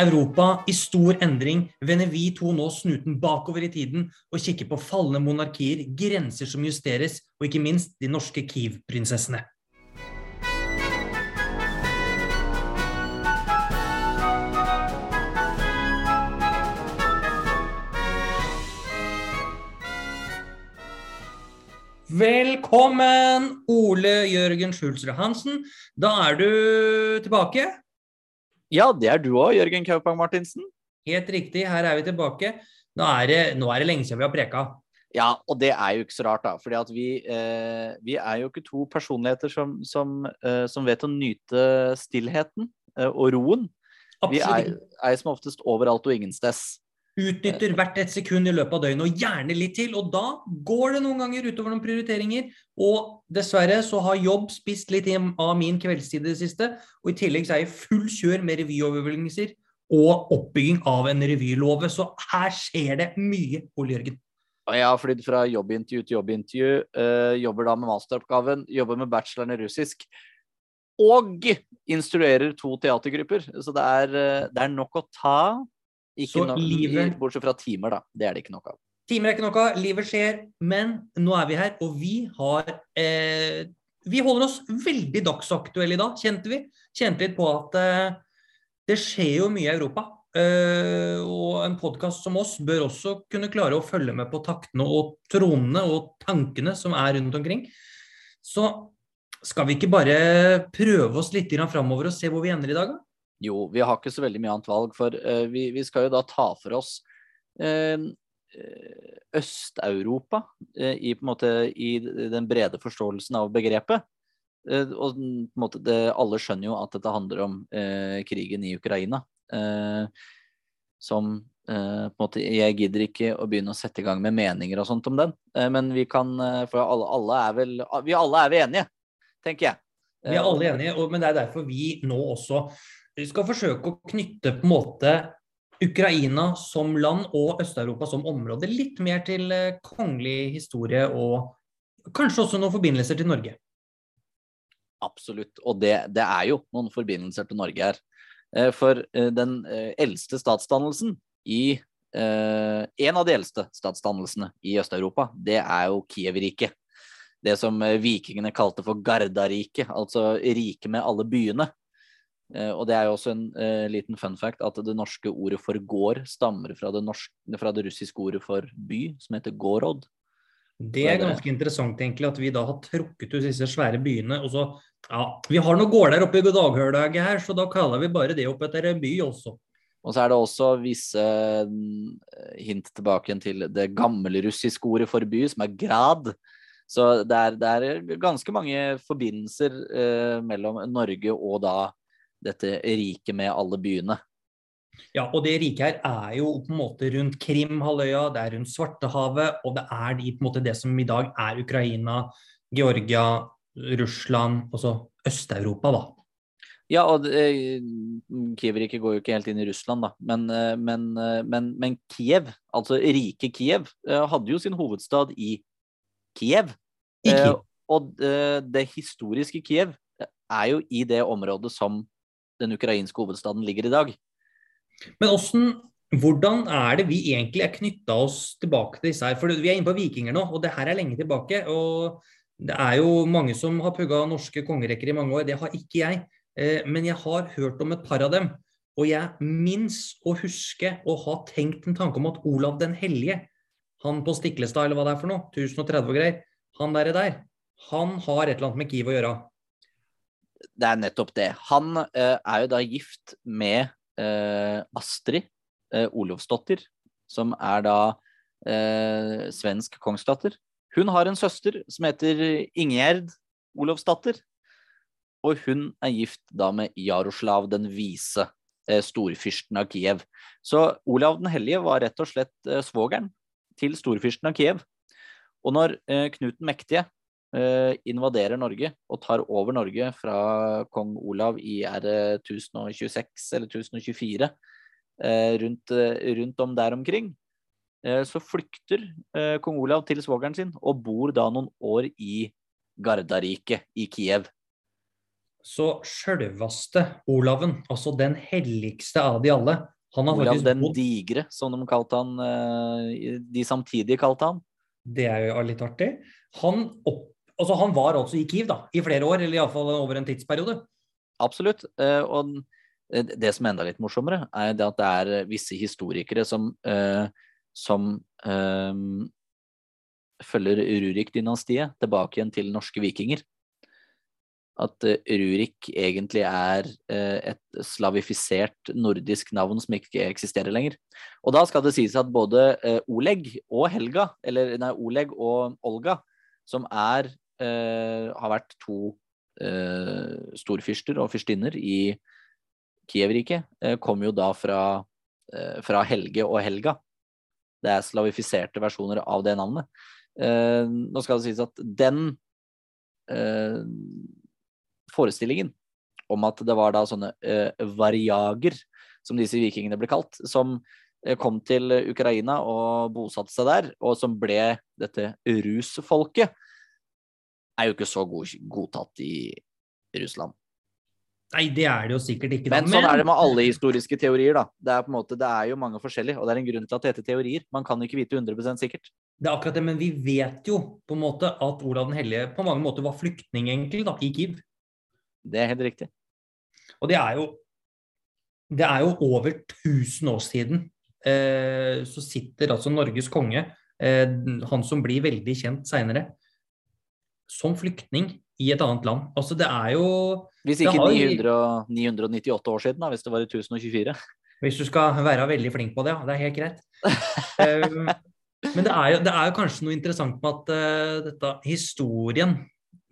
Europa i stor endring vender vi to nå snuten bakover i tiden og kikker på falne monarkier, grenser som justeres, og ikke minst de norske Kiev-prinsessene. Velkommen, Ole Jørgen Schulzrud Hansen. Da er du tilbake. Ja, det er du òg, Jørgen Kaupang Martinsen. Helt riktig, her er vi tilbake. Nå er det, nå er det lenge siden vi har preka. Ja, og det er jo ikke så rart, da. fordi vi, eh, vi er jo ikke to personligheter som, som, eh, som vet å nyte stillheten eh, og roen. Vi er, er som oftest overalt og ingensteds. Utnytter hvert et sekund i løpet av døgnet, og gjerne litt til. Og da går det noen ganger utover noen prioriteringer. Og dessverre så har jobb spist litt av min kveldstid i det siste. Og i tillegg så er jeg full kjør med revyovervelgelser og oppbygging av en revylåve. Så her skjer det mye, Ole Jørgen. Jeg har flydd fra jobbintervju til jobbintervju. Øh, jobber da med masteroppgaven. Jobber med bacheloren i russisk. Og instruerer to teatergrupper. Så det er, eh, det er nok å ta ikke no livet... Bortsett fra timer, da. Det er det ikke noe av. Timer er ikke noe, livet skjer. Men nå er vi her, og vi har eh, Vi holder oss veldig dagsaktuelle i dag, kjente vi. Kjente litt på at eh, det skjer jo mye i Europa. Eh, og en podkast som oss bør også kunne klare å følge med på taktene og tronene og tankene som er rundt omkring. Så skal vi ikke bare prøve oss litt framover og se hvor vi ender i dag, da? Jo, vi har ikke så veldig mye annet valg, for uh, vi, vi, skal jo da ta for oss uh, Øst-Europa uh, i, i, den brede forståelsen av begrepet. og på en måte det, alle skjønner jo at dette handler om krigen i Ukraina. som på en måte, Jeg gidder ikke å begynne å sette i gang med meninger og sånt om den, men vi kan For alle, alle er vel Vi alle er vi enige, tenker jeg. Vi er alle enige, og, men det er derfor vi nå også vi skal forsøke å knytte på en måte Ukraina som land og Øst-Europa som område litt mer til eh, kongelig historie og kanskje også noen forbindelser til Norge. Absolutt, og det, det er jo noen forbindelser til Norge her. Eh, for eh, den eldste statsdannelsen i En av de eldste statsdannelsene i Øst-Europa, det er jo Kiev-riket. Det som vikingene kalte for Gardariket, altså riket med alle byene. Eh, og det er jo også en uh, liten fun fact at det norske ordet for gård stammer fra det, norske, fra det russiske ordet for by, som heter gårod. Det er ganske interessant egentlig at vi da har trukket ut disse svære byene. og så, ja, Vi har noen gårder oppe i Daghølaget her, så da kaller vi bare det opp etter en by også. Og så er det også visse mm, hint tilbake til det gamle russiske ordet for by, som er grad. Så det er, det er ganske mange forbindelser eh, mellom Norge og da dette riket med alle byene. Ja, og det riket her er jo på en måte rundt Krimhalvøya, det er rundt Svartehavet, og det er de, på en måte det som i dag er Ukraina, Georgia, Russland, altså Øst-Europa, da. Ja, og eh, Kiev-riket går jo ikke helt inn i Russland, da. Men, eh, men, eh, men, men Kiev, altså rike Kiev, hadde jo sin hovedstad i Kiev. I Kiev. Og det historiske Kiev er jo i det området som den ukrainske hovedstaden ligger i dag. Men hvordan, hvordan er det vi egentlig er knytta oss tilbake til disse her? For vi er inne på vikinger nå, og det her er lenge tilbake. og Det er jo mange som har pugga norske kongerekker i mange år, det har ikke jeg. Eh, men jeg har hørt om et par av dem. Og jeg minnes å huske å ha tenkt en tanke om at Olav den hellige, han på Stiklestad eller hva det er for noe, 1030 og greier, han der, der, han har et eller annet med Kiev å gjøre det er nettopp det. Han uh, er jo da gift med uh, Astrid uh, Olovsdotter, som er da svensk kongsdatter. Hun har en søster som heter Ingjerd Olofsdatter. Og hun er gift da med Jaroslav den vise, storfyrsten av Kiev. Så Olav den hellige var rett og slett svogeren til storfyrsten av Kiev. Og når Knut den mektige Eh, invaderer Norge og tar over Norge fra kong Olav i er det 1026 eller 1024, eh, rundt, eh, rundt om der omkring, så flykter kong Olav til svogeren sin og bor da noen år i Gardariket i Kiev. så sjølveste Olaven, altså den helligste av de alle han har Olav den digre, som de han, eh, de samtidige kalte han. Det er jo litt artig. Han, opp, altså han var altså i Kiev da, i flere år, eller iallfall over en tidsperiode. Absolutt. eh, Og eh, det som er enda litt morsommere, er det at det er visse historikere som, eh, som um, følger Rurik-dynastiet tilbake igjen til norske vikinger. At eh, Rurik egentlig er eh, et slavifisert nordisk navn som ikke eksisterer lenger. Og da skal det sies at både eh, Oleg og Helga, eller nei, Oleg og Olga, som er, eh, har vært to eh, storfyrster og fyrstinner i Kiev-riket, eh, kom jo da fra, eh, fra Helge og Helga. Det er slavifiserte versjoner av det navnet. Eh, nå skal det sies at den eh, forestillingen om at det var da sånne eh, variager, som disse vikingene ble kalt, som eh, kom til Ukraina og bosatte seg der, og som ble dette rusfolket, er jo ikke så god, godtatt i Russland. Nei, det er det jo sikkert ikke. da. Men sånn er det med alle historiske teorier, da. Det er på en måte, det er jo mange forskjellige, og det er en grunn til at det heter teorier. Man kan ikke vite 100% sikkert. Det er akkurat det, men vi vet jo på en måte at Olav den hellige på mange måter var flyktning egentlig da, i Kiev. Det er helt riktig. Og det er jo Det er jo over 1000 år siden eh, så sitter altså Norges konge, eh, han som blir veldig kjent seinere, som flyktning i et annet land. Altså det er jo Hvis ikke har- 900, 998 år siden, da, hvis det var i 1024. Hvis du skal være veldig flink på det, ja. Det er helt greit. Um, men det er, jo, det er jo kanskje noe interessant med at uh, dette, historien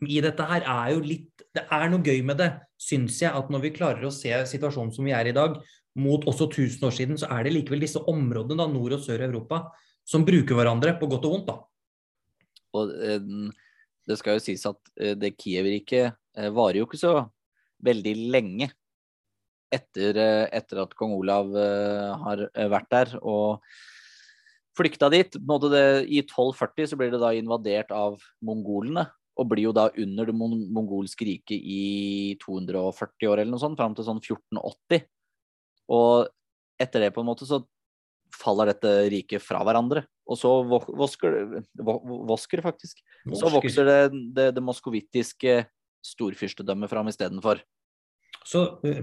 i dette her er jo litt Det er noe gøy med det, syns jeg. At når vi klarer å se situasjonen som vi er i dag, mot også 1000 år siden, så er det likevel disse områdene, da, nord og sør i Europa, som bruker hverandre på godt og vondt. da. Og eh, det skal jo sies at eh, det Kiev-riket eh, varer jo ikke så veldig lenge etter, eh, etter at kong Olav har vært der og flykta dit. Det, I 1240 så blir det da invadert av mongolene, og blir jo da under det mongolske riket i 240 år eller noe sånt, fram til sånn 1480. Og etter det på en måte så faller dette riket fra hverandre. Og så vo- vosker det Vosker, faktisk. Så vokser det det, det moskovittiske storfyrstedømmet fram istedenfor. Så, øh,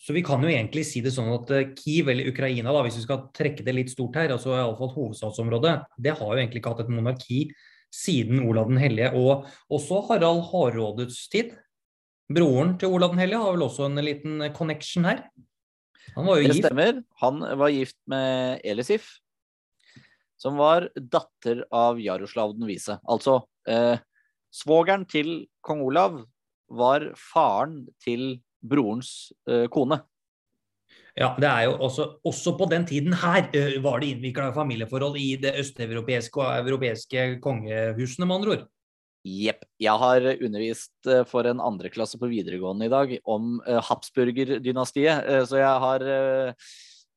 så vi kan jo egentlig si det sånn at øh, Kiev eller Ukraina, da, hvis vi skal trekke det litt stort her, altså iallfall hovedstadsområdet, det har jo egentlig ikke hatt et monarki siden Olav den hellige. Og også Harald Hardrådets tid. Broren til Olav den hellige har vel også en liten connection her. Han var jo Det stemmer. Han var gift med Elisif, som var datter av Jaroslav den vise. Altså, eh, svogeren til kong Olav var faren til brorens eh, kone. Ja, det er jo også, også på den tiden her eh, var det innvikla familieforhold i det østeuropeiske og europeiske kongehusene, med andre ord. Jepp. Jeg har undervist eh, for en andre klasse på videregående i dag om eh, Habsburger-dynastiet, eh, så jeg har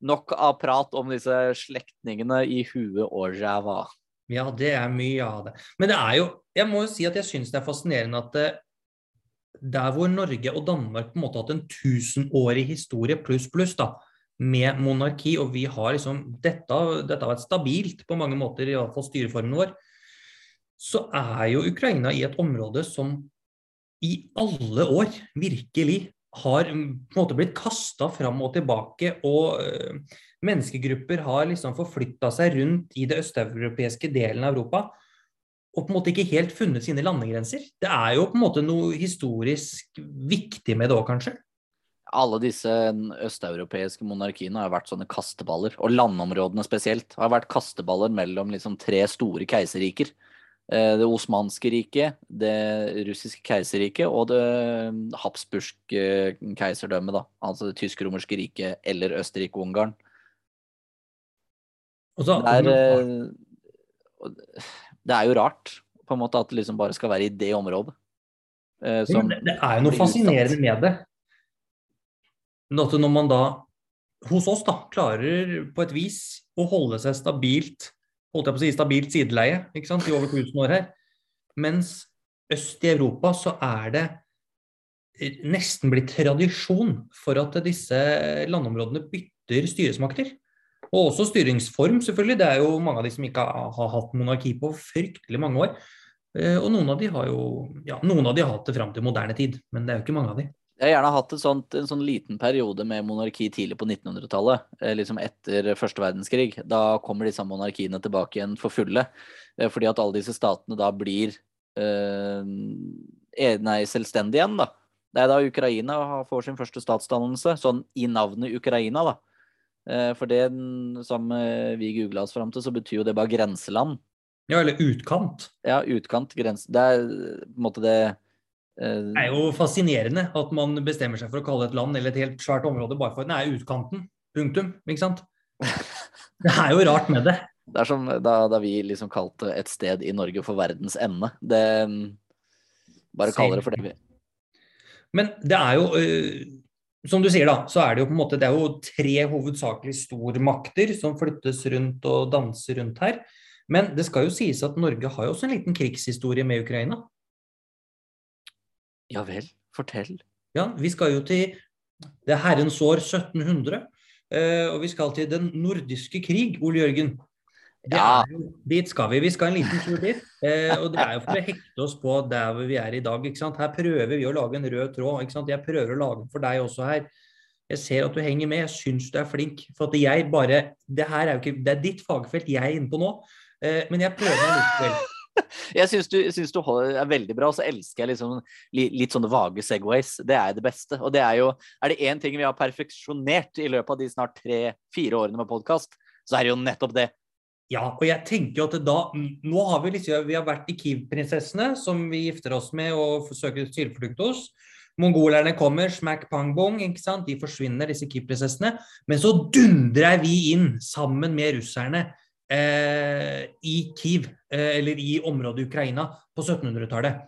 nok av prat om disse slektningene i huet og ræva. Ja, det er mye av det. Men det er jo Jeg må jo si at jeg syns det er fascinerende at det, der hvor Norge og Danmark på en måte har hatt en tusenårig historie pluss, pluss, da, med monarki, og vi har liksom Dette, dette har vært stabilt på mange måter, i hvert fall styreformen vår, så er jo Ukraina i et område som i alle år virkelig har på en måte blitt kasta fram og tilbake, og øh, menneskegrupper har liksom forflytta seg rundt i det østeuropeiske delen av Europa og på en måte ikke helt funnet sine landegrenser. Det er jo på en måte noe historisk viktig med det òg, kanskje. Alle disse østeuropeiske monarkiene har vært sånne kasteballer, og landområdene spesielt har vært kasteballer mellom liksom tre store keiserriker. Eh, Det osmanske riket, det russiske keiserriket og det habsburgske keiserdømmet, da. Altså det tysk-romerske riket eller Østerrike-Ungarn. Så- Det er, eh, det er jo rart på en måte at det liksom bare skal være i det området. eh, som det, det er jo noe fascinerende med det. At når man da, hos oss, da, klarer på et vis å holde seg stabilt holdt jeg på å si stabilt sideleie ikke sant, i over 1000 år her, mens øst i Europa så er det nesten blitt tradisjon for at disse landområdene bytter styresmakter. Og også styringsform, selvfølgelig. Det er jo mange av de som ikke har hatt monarki på fryktelig mange år. Eh, og noen av de har jo ja, noen av de har hatt det fram til moderne tid, men det er jo ikke mange av de. Jeg har gjerne hatt sånt, en sånn liten periode med monarki tidlig på 1900-tallet, eh, liksom etter første verdenskrig. Da kommer disse monarkiene tilbake igjen for fulle, eh, fordi at alle disse statene da blir eh, nei, selvstendige igjen, da. Det er da Ukraina får sin første statsdannelse, sånn i navnet Ukraina, da. Eh, for det som vi googla oss fram til, så betyr jo det bare grenseland. Ja, eller utkant. Ja, utkant, grense Det er på en måte det. Det er jo fascinerende at man bestemmer seg for å kalle et land eller et helt svært område bare for er utkanten. Punktum. Ikke sant? Det er jo rart med det. Det er som da, da vi liksom kalte et sted i Norge for verdens ende. Det Bare kaller det for det vi Men det er jo øh som du sier, da, så er det jo på en måte det er jo tre hovedsakelig stormakter som flyttes rundt og danser rundt her. Men det skal jo sies at Norge har jo også en liten krigshistorie med Ukraina. Ja vel, fortell. Ja, vi skal jo til det herrens år 1700. Eh, og vi skal til den nordiske krig, Ole Jørgen. Ja. Jo, dit skal vi. Vi skal en liten tur dit. Eh, og det er jo for å hekte oss på der vi er i dag. Her prøver vi å lage en rød tråd. Jeg prøver å lage den for deg også her. Jeg ser at du henger med. Jeg syns du er flink. For at jeg bare Det her er jo ikke Det er ditt fagfelt jeg er inne på nå. Eh, men jeg prøver likevel. Jeg syns du, synes du er veldig bra, og så elsker jeg liksom litt sånne vage Segways. Det er det beste. Og det er jo Er det én ting vi har perfeksjonert i løpet av de snart tre-fire årene med podkast, så er det jo nettopp det ja, og jeg tenker jo at da Nå har vi liksom Vi har vært i Kiev-prinsessene, som vi gifter oss med og forsøker tilflukt hos. Mongolerne kommer, smack pang bong, ikke sant? de forsvinner, disse Kiev-prinsessene. Men så dundrer vi inn sammen med russerne eh, i Kiev, eh, eller i området Ukraina, på 1700-tallet.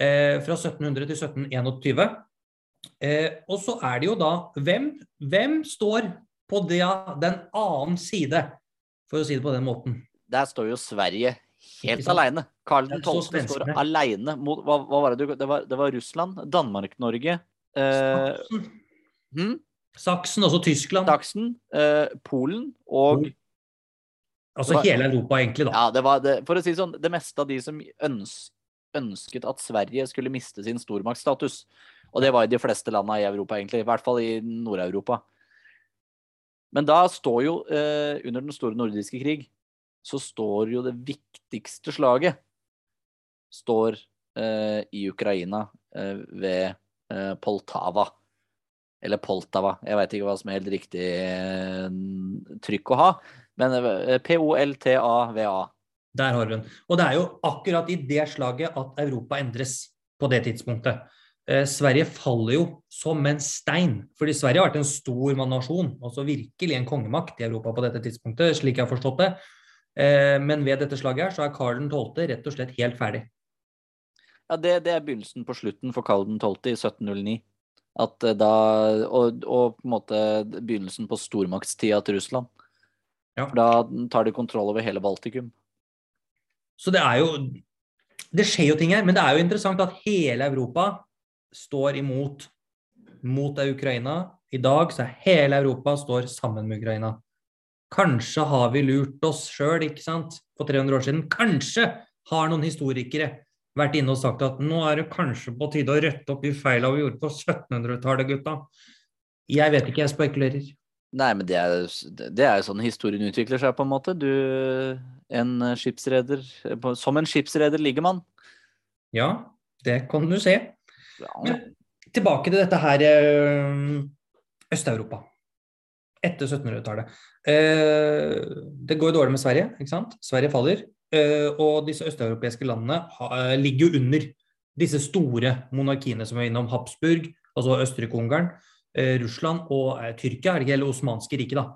Eh, fra 1700 til 1721. Eh, og så er det jo da Hvem, hvem står på det, den annen side for å si det på den måten. Der står jo Sverige helt aleine. Karl 12. står aleine mot hva, hva, var det du Det var, det var Russland, Danmark-Norge eh, hmm? Saksen, også Tyskland. Saksen, eh, Polen og Altså var, hele Europa, egentlig, da. Ja, det var det, for å si sånn, det meste av de som øns, ønsket at Sverige skulle miste sin stormaktsstatus. Og det var i de fleste landene i Europa, egentlig. I hvert fall i Nord-Europa. Men da står jo, eh, under den store nordiske krig, så står jo det viktigste slaget står eh, i Ukraina eh, ved eh, Poltava. Eller Poltava. Jeg veit ikke hva som er helt riktig eh, trykk å ha. Men POLTAVA. P-O-L-T-A-V-A. Der har du den. Og det er jo akkurat i det slaget at Europa endres på det tidspunktet. Eh, Sverige faller jo som en stein. Fordi Sverige har vært en stor nasjon, altså virkelig en kongemakt i Europa på dette tidspunktet, slik jeg har forstått det. Eh, men ved dette slaget her så er Karl 12. rett og slett helt ferdig. Ja, det, det er begynnelsen på slutten for Karl 12. i 1709. At eh, da, og, og, på en måte begynnelsen på stormaktstida til Russland. Ja. For da tar de kontroll over hele Baltikum. Så det er jo Det skjer jo ting her, men det er jo interessant at hele Europa står imot mot Ukraina. I dag så er hele Europa står sammen med Ukraina. Kanskje har vi lurt oss sjøl, ikke sant, for 300 år siden. Kanskje har noen historikere vært inne og sagt at nå er det kanskje på tide å rette opp i feila vi gjorde på 1700-tallet, gutta. Jeg vet ikke, jeg spekulerer. Nei, men det er, det er sånn historien utvikler seg, på en måte. Du, en skipsreder Som en skipsreder ligger man. Ja, det kan du se. Men tilbake til dette her eh, Øst-Europa. Etter 1700-tallet. Eh, det går dårlig med Sverige, ikke sant? Sverige faller. Eh, og disse østeuropeiske landene ligger jo under disse store monarkiene som er innom Habsburg, altså Østerrike-Ungarn, Russland og Tyrkia, er det ikke, eller Osmanske riket, da.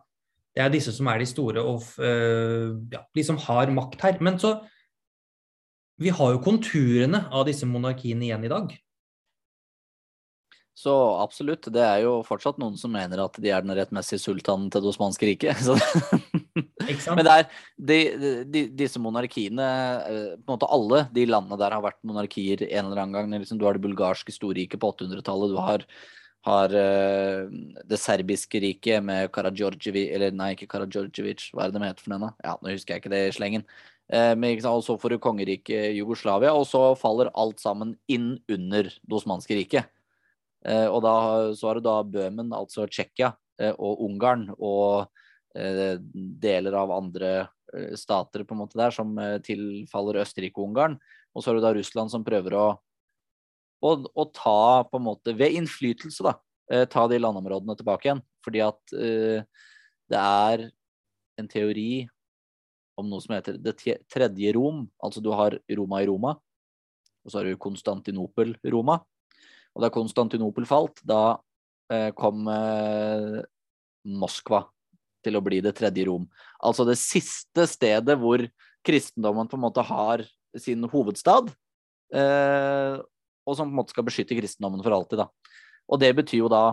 Det er disse som er de store og ja, de som har makt her. Men så Vi har jo konturene av disse monarkiene igjen i dag. Så absolutt. Det er jo fortsatt noen som mener at de er den rettmessige sultanen til det osmanske riket. Men det er de, de, disse monarkiene eh, På en måte alle de landene der har vært monarkier en eller annen gang. Liksom, du har det bulgarske storriket på 800-tallet. Du har, har uh, det serbiske riket med Karadjordjevic Eller nei, ikke Karadjordjevic, hva er det de heter for den? da? Ja, nå husker jeg ikke det i slengen. Uh, og så får du kongeriket Jugoslavia, og så faller alt sammen inn under det osmanske riket. Uh, og da så har du da Bøhmen, altså Tsjekkia, og Ungarn og deler av andre stater på en måte der som tilfaller Østerrike og Ungarn. Og så har du da Russland som prøver å, å, og ta på en måte Ved innflytelse, da. Ta de landområdene tilbake igjen. Fordi at uh, det er en teori om noe som heter det tredje Rom. Altså du har Roma i Roma, og så har du Konstantinopel-Roma. Og da Konstantinopel falt, da uh, kom uh, Moskva til å bli det tredje Rom. Altså det siste stedet hvor kristendommen på en måte har sin hovedstad, eh, og som på en måte skal beskytte kristendommen for alltid. da. Og det betyr jo da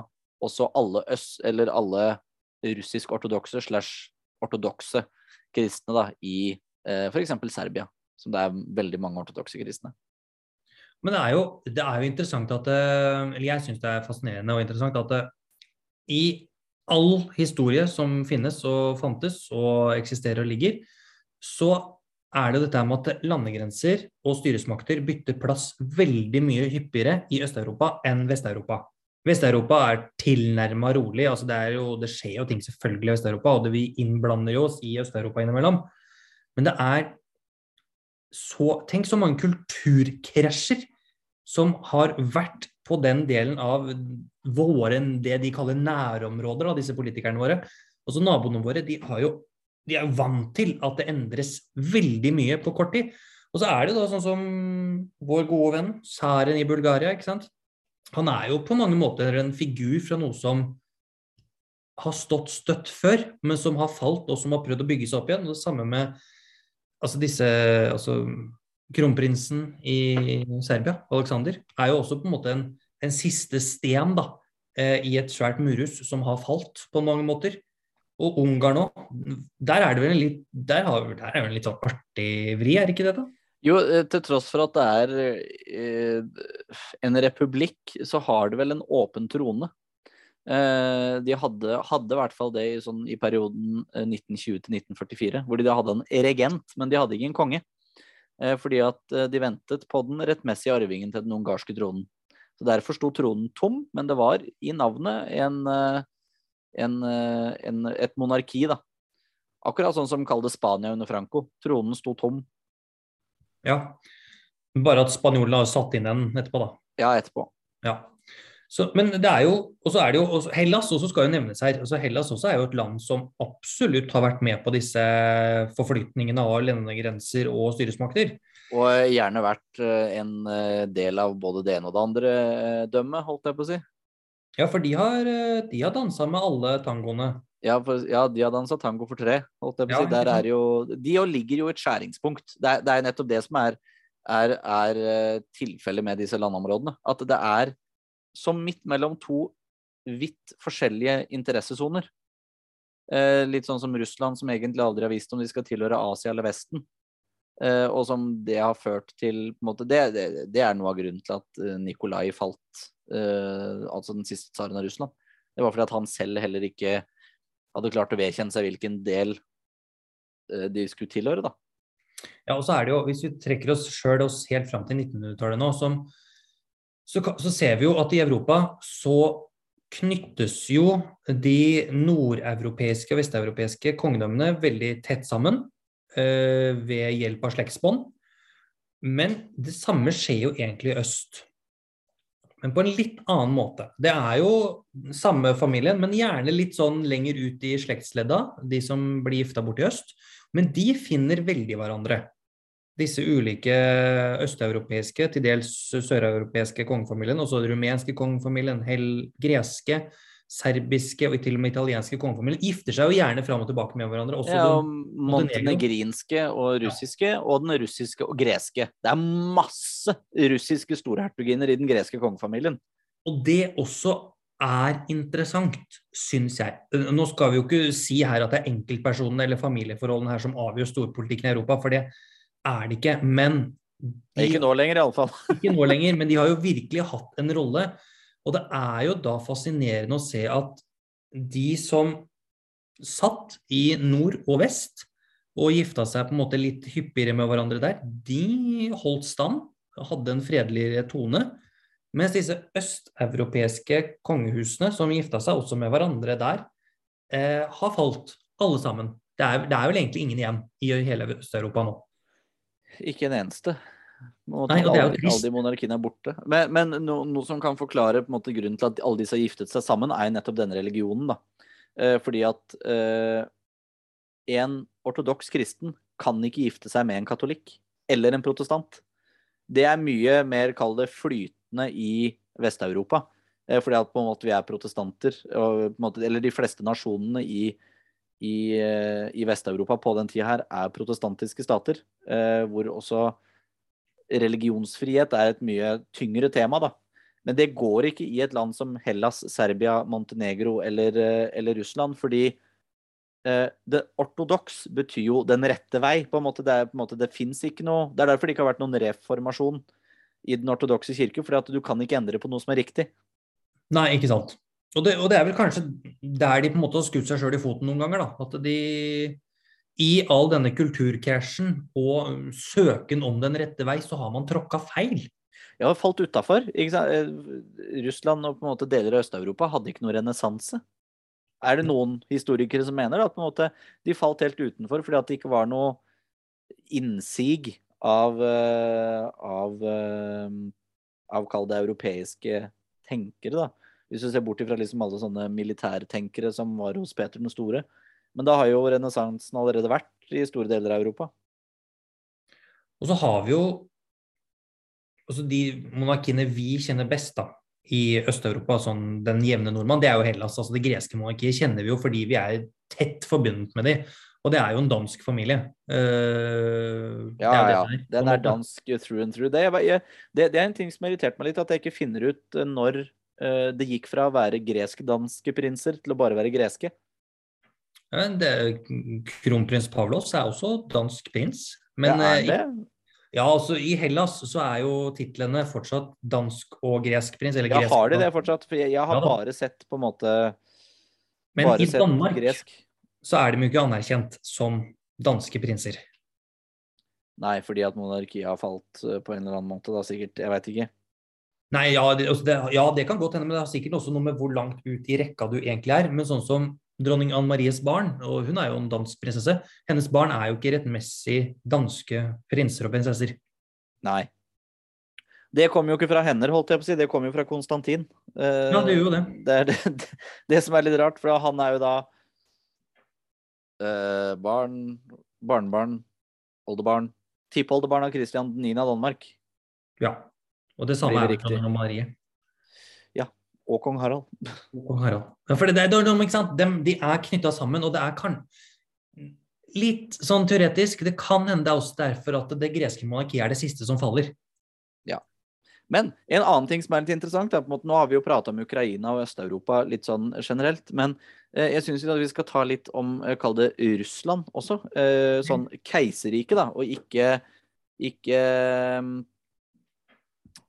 også alle øst, eller alle russisk-ortodokse slash ortodokse kristne da, i eh, f.eks. Serbia, som det er veldig mange ortodokse kristne. Men det er, jo, det er jo interessant at eh, Eller jeg syns det er fascinerende og interessant at eh, i all historie som finnes og fantes og eksisterer og ligger, så er det dette med at landegrenser og styresmakter bytter plass veldig mye hyppigere i Øst-Europa enn Vest-Europa. Vest-Europa er tilnærma rolig. altså det, jo, det, skjer jo ting selvfølgelig i Vest-Europa, og det vi innblander jo oss i Øst-Europa innimellom. Men det er så Tenk så mange kulturkrasjer som har vært på den delen av våre, det de kaller nærområder, da, disse politikerne våre. Altså Naboene våre de, har jo, de er jo vant til at det endres veldig mye på kort tid. Og så er det da sånn som vår gode venn Saren i Bulgaria. ikke sant? Han er jo på mange måter en figur fra noe som har stått støtt før, men som har falt og som har prøvd å bygge seg opp igjen. Og det samme med altså disse altså Kronprinsen i Serbia, Aleksander, er jo også på en måte en, en siste sten da, eh, i et svært murhus som har falt på mange måter. Og Ungarn òg. Der er det vel en litt, der har, der er det en litt sånn artig vri, er det ikke det? da? Jo, eh, til tross for at det er eh, en republikk, så har det vel en åpen trone. Eh, de hadde, hadde, i hvert fall det i, sånn, i perioden 1920 til 1944, hvor de da hadde en regent, men de hadde ikke en konge. Eh, fordi at eh, de ventet på den rettmessige arvingen til den ungarske tronen. Så Derfor sto tronen tom, men det var i navnet en, eh, en, en, et monarki, da. Akkurat sånn som kall det Spania under Franco. Tronen sto tom. Ja, bare at spanjolene har satt inn den etterpå, da. Ja, etterpå. Ja. Så, men det er jo, og så er det jo også, Hellas også skal jo nevnes her. Altså Hellas også er jo et land som absolutt har vært med på disse forflytningene av landegrenser og styresmakter. Og gjerne vært eh, en eh, del av både det ene og det andre eh, dømmet, holdt jeg på å si. Ja, for de har, de har dansa med alle tangoene. Ja, for, ja, de har dansa tango for tre, på si. Der er jo, de ligger jo et skjæringspunkt. Det er, det er nettopp det som er, er, er tilfellet med disse landområdene. At det er som midt mellom to vidt forskjellige interessesoner. Eh, litt sånn som Russland, som egentlig aldri har visst om de skal tilhøre Asia eller Vesten. Eh, og som det har ført til måte, det, det, det, er noe av grunnen til at eh, Nikolai falt, eh, altså den siste tsaren av Russland. Det var fordi at han selv heller ikke hadde klart å vedkjenne seg hvilken del eh, de skulle tilhøre, da. Ja, og så er det jo, Hvis vi trekker oss sjøl helt fram til 1900-tallet nå, som så, så, ser vi jo at i Europa så knyttes jo de nordeuropeiske og vesteuropeiske kongedømmene veldig tett sammen øh, ved hjelp av slektsbånd. Men det samme skjer jo egentlig i øst. Men på en litt annen måte. Det er jo samme familien, men gjerne litt sånn lenger ut i slektsledda, de som blir gifta bort i øst. Men de finner veldig hverandre disse ulike østeuropeiske, til dels søreuropeiske kongefamiliene, også den rumenske kongefamilien, greske, serbiske og til og med italienske kongefamilier gifter seg jo gjerne fram og tilbake med hverandre. Også ja, og montenegrinske og russiske, ja. og den russiske og greske. Det er masse russiske storhertuginer i den greske kongefamilien. Og det også er interessant, syns jeg Nå skal vi jo ikke si her at det er enkeltpersonene eller familieforholdene her som avgjør storpolitikken i Europa, for det er det ikke. Men de, Ikke nå lenger, iallfall. ikke nå lenger, men de har jo virkelig hatt en rolle. Og det er jo da fascinerende å se at de som satt i nord og vest og gifta seg på en måte litt hyppigere med hverandre der, de holdt stand, hadde en fredeligere tone. Mens disse østeuropeiske kongehusene som gifta seg også med hverandre der, eh, har falt, alle sammen. Det er, det er, vel egentlig ingen igjen i hele Øst-Europa nå. Ikke en eneste. Nei, og det er jo trist. Alle de monarkiene er borte. Men, men no, noe som kan forklare på en måte, grunnen til at alle de som har giftet seg sammen, er nettopp denne religionen. da. Eh, fordi at eh, en ortodoks kristen kan ikke gifte seg med en katolikk eller en protestant. Det er mye mer, kall det, flytende i Vest-Europa. Eh, fordi at på en måte vi er protestanter, og, måte, eller de fleste nasjonene i, i, eh, i Vest-Europa på den tida her er protestantiske stater. Eh, hvor også religionsfrihet er et mye tyngre tema, da. Men det går ikke i et land som Hellas, Serbia, Montenegro eller, eller Russland, fordi Eh, det ortodoks betyr jo den rette vei. på en måte. Det, er, på en måte, det ikke noe Det er derfor det ikke har vært noen reformasjon i den ortodokse kirke. fordi du kan ikke endre på noe som er riktig. Nei, ikke sant. Og det, og det er vel kanskje der de på en måte har skutt seg sjøl i foten noen ganger. da, At de i all denne kulturkrasjen og søken om den rette vei, så har man tråkka feil. Ja, falt utafor. Eh, Russland og på en måte deler av Øst-Europa hadde ikke noe renessanse er det noen historikere som mener at måte, de falt helt utenfor fordi at det ikke var noe innsig av, eh, av, eh, av kall det europeiske tenkere, da. Hvis du ser bort ifra liksom alle sånne militærtenkere som var hos Peter den store. Men da har jo renessansen allerede vært i store deler av Europa. Og så har vi jo altså de monarkiene vi kjenner best, da i Øst-Europa, sånn den jevne nordmann, det er jo Hellas. altså Det greske monarkiet kjenner vi jo fordi vi er tett forbundet med dem. Og det er jo en dansk familie. Uh, ja, det ja. Det den er dansk through and through. Det, jeg, det, det, er en ting som har irritert meg litt, at jeg ikke finner ut eh, når uh, det gikk fra å være gresk-danske prinser til å bare være greske. Det, kronprins Pavlos er også dansk prins. Men ja, er det? Ja, altså I Hellas så er jo titlene fortsatt dansk og gresk prins. Eller gresk, ja, har de det fortsatt? For jeg, jeg har ja, bare sett på en måte Men i Danmark gresk. så er de jo ikke anerkjent som danske prinser. Nei, fordi at monarkiet har falt eh, på en eller annen måte, da sikkert. Jeg veit ikke. Nei, ja altså det, ja det, kan godt hende, men det har sikkert også noe med hvor langt ut i rekka du egentlig er. Men sånn som dronning Anne Maries barn, og hun er jo en dansk prinsesse, hennes barn er jo ikke rettmessig danske prinser og prinsesser. Nei. Det kommer jo ikke fra henne, holdt jeg på å si, det kommer jo fra Konstantin. Eh, ja, det gjør jo det. Det er det, det, som er litt rart, for han er jo da eh, barn, barnebarn, oldebarn, tippoldebarn av Christian 9. av Danmark. Ja. Og det samme er det med Marie. Og kong Harald. Kong Harald. Ja, for det, ikke sant? De, de er knytta sammen, og det er kan Litt sånn teoretisk, det kan hende det er også derfor at det greske monarkiet er det siste som faller. Ja. Men en annen ting som er litt interessant, er på en måte, nå har vi jo prata om Ukraina og Øst-Europa litt sånn generelt, men eh, jeg syns vi skal ta litt om, eh, kall det Russland også. Eh, sånn keiserriket, da, og ikke, ikke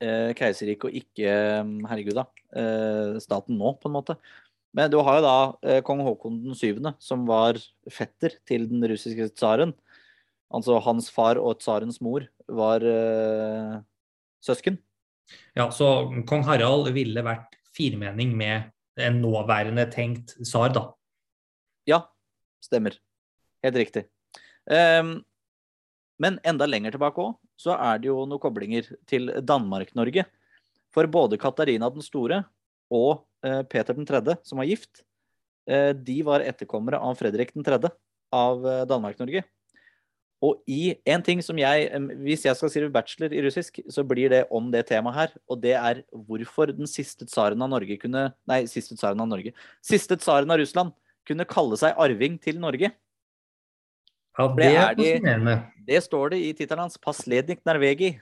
eh, keiserriket og ikke mm, herregud da, eh, staten nå, på en måte. Men du har jo da eh, kong Haakon den syvende, som var fetter til den russiske tsaren. Altså hans far og tsarens mor var eh, søsken. Ja, så kong Harald ville vært firmening med en nåværende tenkt tsar, da. Ja, stemmer. Helt riktig. Um, men enda lenger tilbake òg, så er det jo noen koblinger til Danmark-Norge. For både Katarina den store og eh, Peter den tredje, som var gift, eh, de var etterkommere av Fredrik den tredje av eh, Danmark-Norge. Og i en ting som jeg Hvis jeg skal skrive bachelor i russisk, så blir det om det temaet her. Og det er hvorfor den siste tsaren av Norge kunne Nei, siste tsaren av Norge. Siste tsaren av Russland kunne kalle seg arving til Norge. Ja, det er fascinerende. Det står det i tittelen hans. 'Passlednik Nervegi'.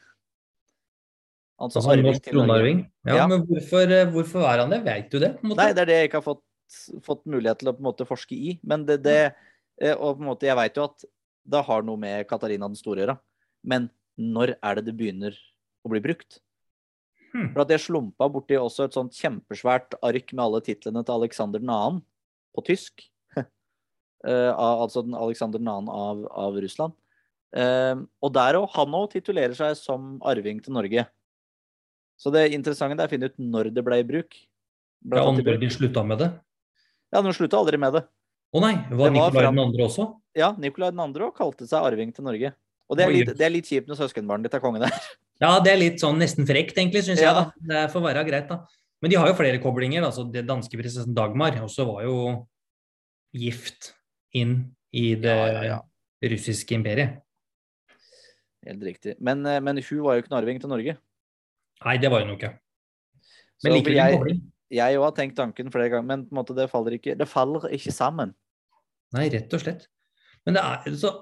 Altså Altså, arving til Norge. Ja, Ja. men hvorfor, eh, hvorfor er han det? Vet du det? Nei, det er det jeg ikke har fått, fått mulighet til å på en måte forske i. Men det, det eh, Og på en måte, jeg veit jo at det har noe med Katarina den store å gjøre. Men når er det det begynner å bli brukt? Hmm. For at jeg slumpa borti også et sånt kjempesvært ark med alle titlene til Alexander 2. på tysk. Eh, altså den Alexander 2. av, av Russland. Eh, og der òg. Han òg titulerer seg som arving til Norge. Så det interessante er å finne ut når det ble i bruk. Ble Ja, og når de slutta med det? Ja, de slutta aldri med det. Å nei, var Det var Nikolai den andre også? Ja, Nikolai 2. også kalte seg arving til Norge. Og det er litt, det er litt kjipt når søskenbarnet ditt er kongen der. Ja, det er litt sånn nesten frekt, egentlig, syns jeg. Ja. da. Det får være greit, da. Men de har jo flere koblinger. altså Det danske prinsessen Dagmar også var jo gift inn i det Ja, ja, ja. russiske imperiet. Helt riktig. Men, eh, men hun var jo ikke en arving til Norge. Nei, det var hun jo ikke. Så Men likevel en jeg, kobling. jeg òg har tenkt tanken flere ganger, men på en måte det faller ikke, det faller ikke sammen. Nei, rett og slett. Men det er så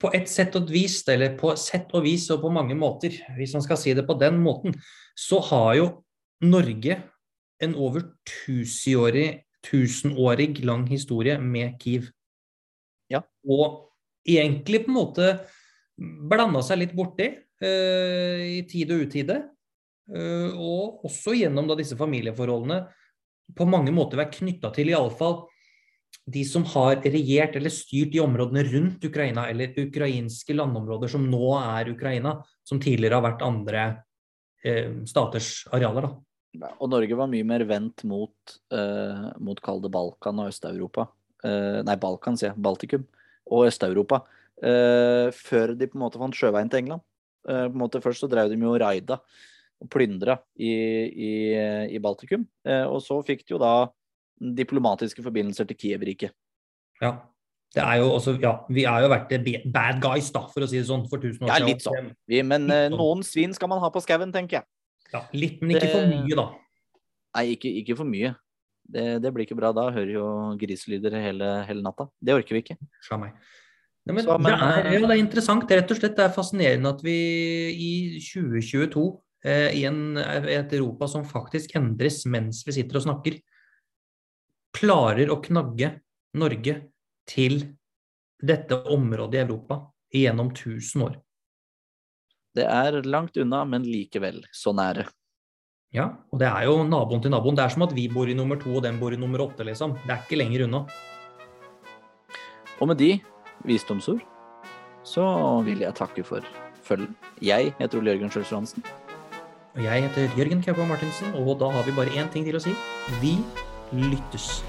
På et sett og vis, eller på sett og vis og på mange måter, hvis man skal si det på den måten, så har jo Norge en over tusenårig, tusenårig lang historie med Kiev. Ja. Og egentlig på en måte blanda seg litt borti eh, i tide og utide. Eh, og også gjennom da disse familieforholdene på mange måter vært knytta til iallfall de som har regjert eller styrt i områdene rundt Ukraina, eller ukrainske landområder som nå er Ukraina, som tidligere har vært andre eh, staters arealer. da. Og Norge var mye mer vendt mot, eh, mot Balkan og Øst-Europa. Eh, nei, Balkan, sier jeg. Baltikum. Og Øst-Europa. Eh, før de på en måte fant sjøveien til England. Eh, på en måte Først så drev de jo raida og plyndra i, i, i Baltikum. Eh, og så fikk de jo da diplomatiske forbindelser til Kiev-riket. Ja. Det er jo også, ja, vi har jo vært bad guys, da, for å si det sånn, for tusen år siden. Ja, litt sånn. Vi, men Litt sånn. noen svin skal man ha på skauen, tenker jeg. Ja, litt, men ikke for mye, da. Nei, ikke, ikke for mye. Det, det blir ikke bra. Da hører jo griselyder hele, hele natta. Det orker vi ikke. Sja Nei, men Så, men, det, er, eh, ja, det er interessant. Det er rett og slett det er fascinerende at vi i 2022, eh, i en, et Europa som faktisk endres mens vi sitter og snakker, klarer å knagge Norge til dette området i Europa gjennom 1000 år. Det er langt unna, men likevel så nære. Ja, og det er jo naboen til naboen. Det er som at vi bor i nummer to, og den bor i nummer åtte, liksom. Det er ikke lenger unna. Og med de visdomsord så vil jeg takke for følget. Jeg heter Ole Jørgen Sjølsrud Hansen. Og jeg heter Jørgen Kaupa Martinsen, og da har vi bare én ting til å si. Vi lyttes.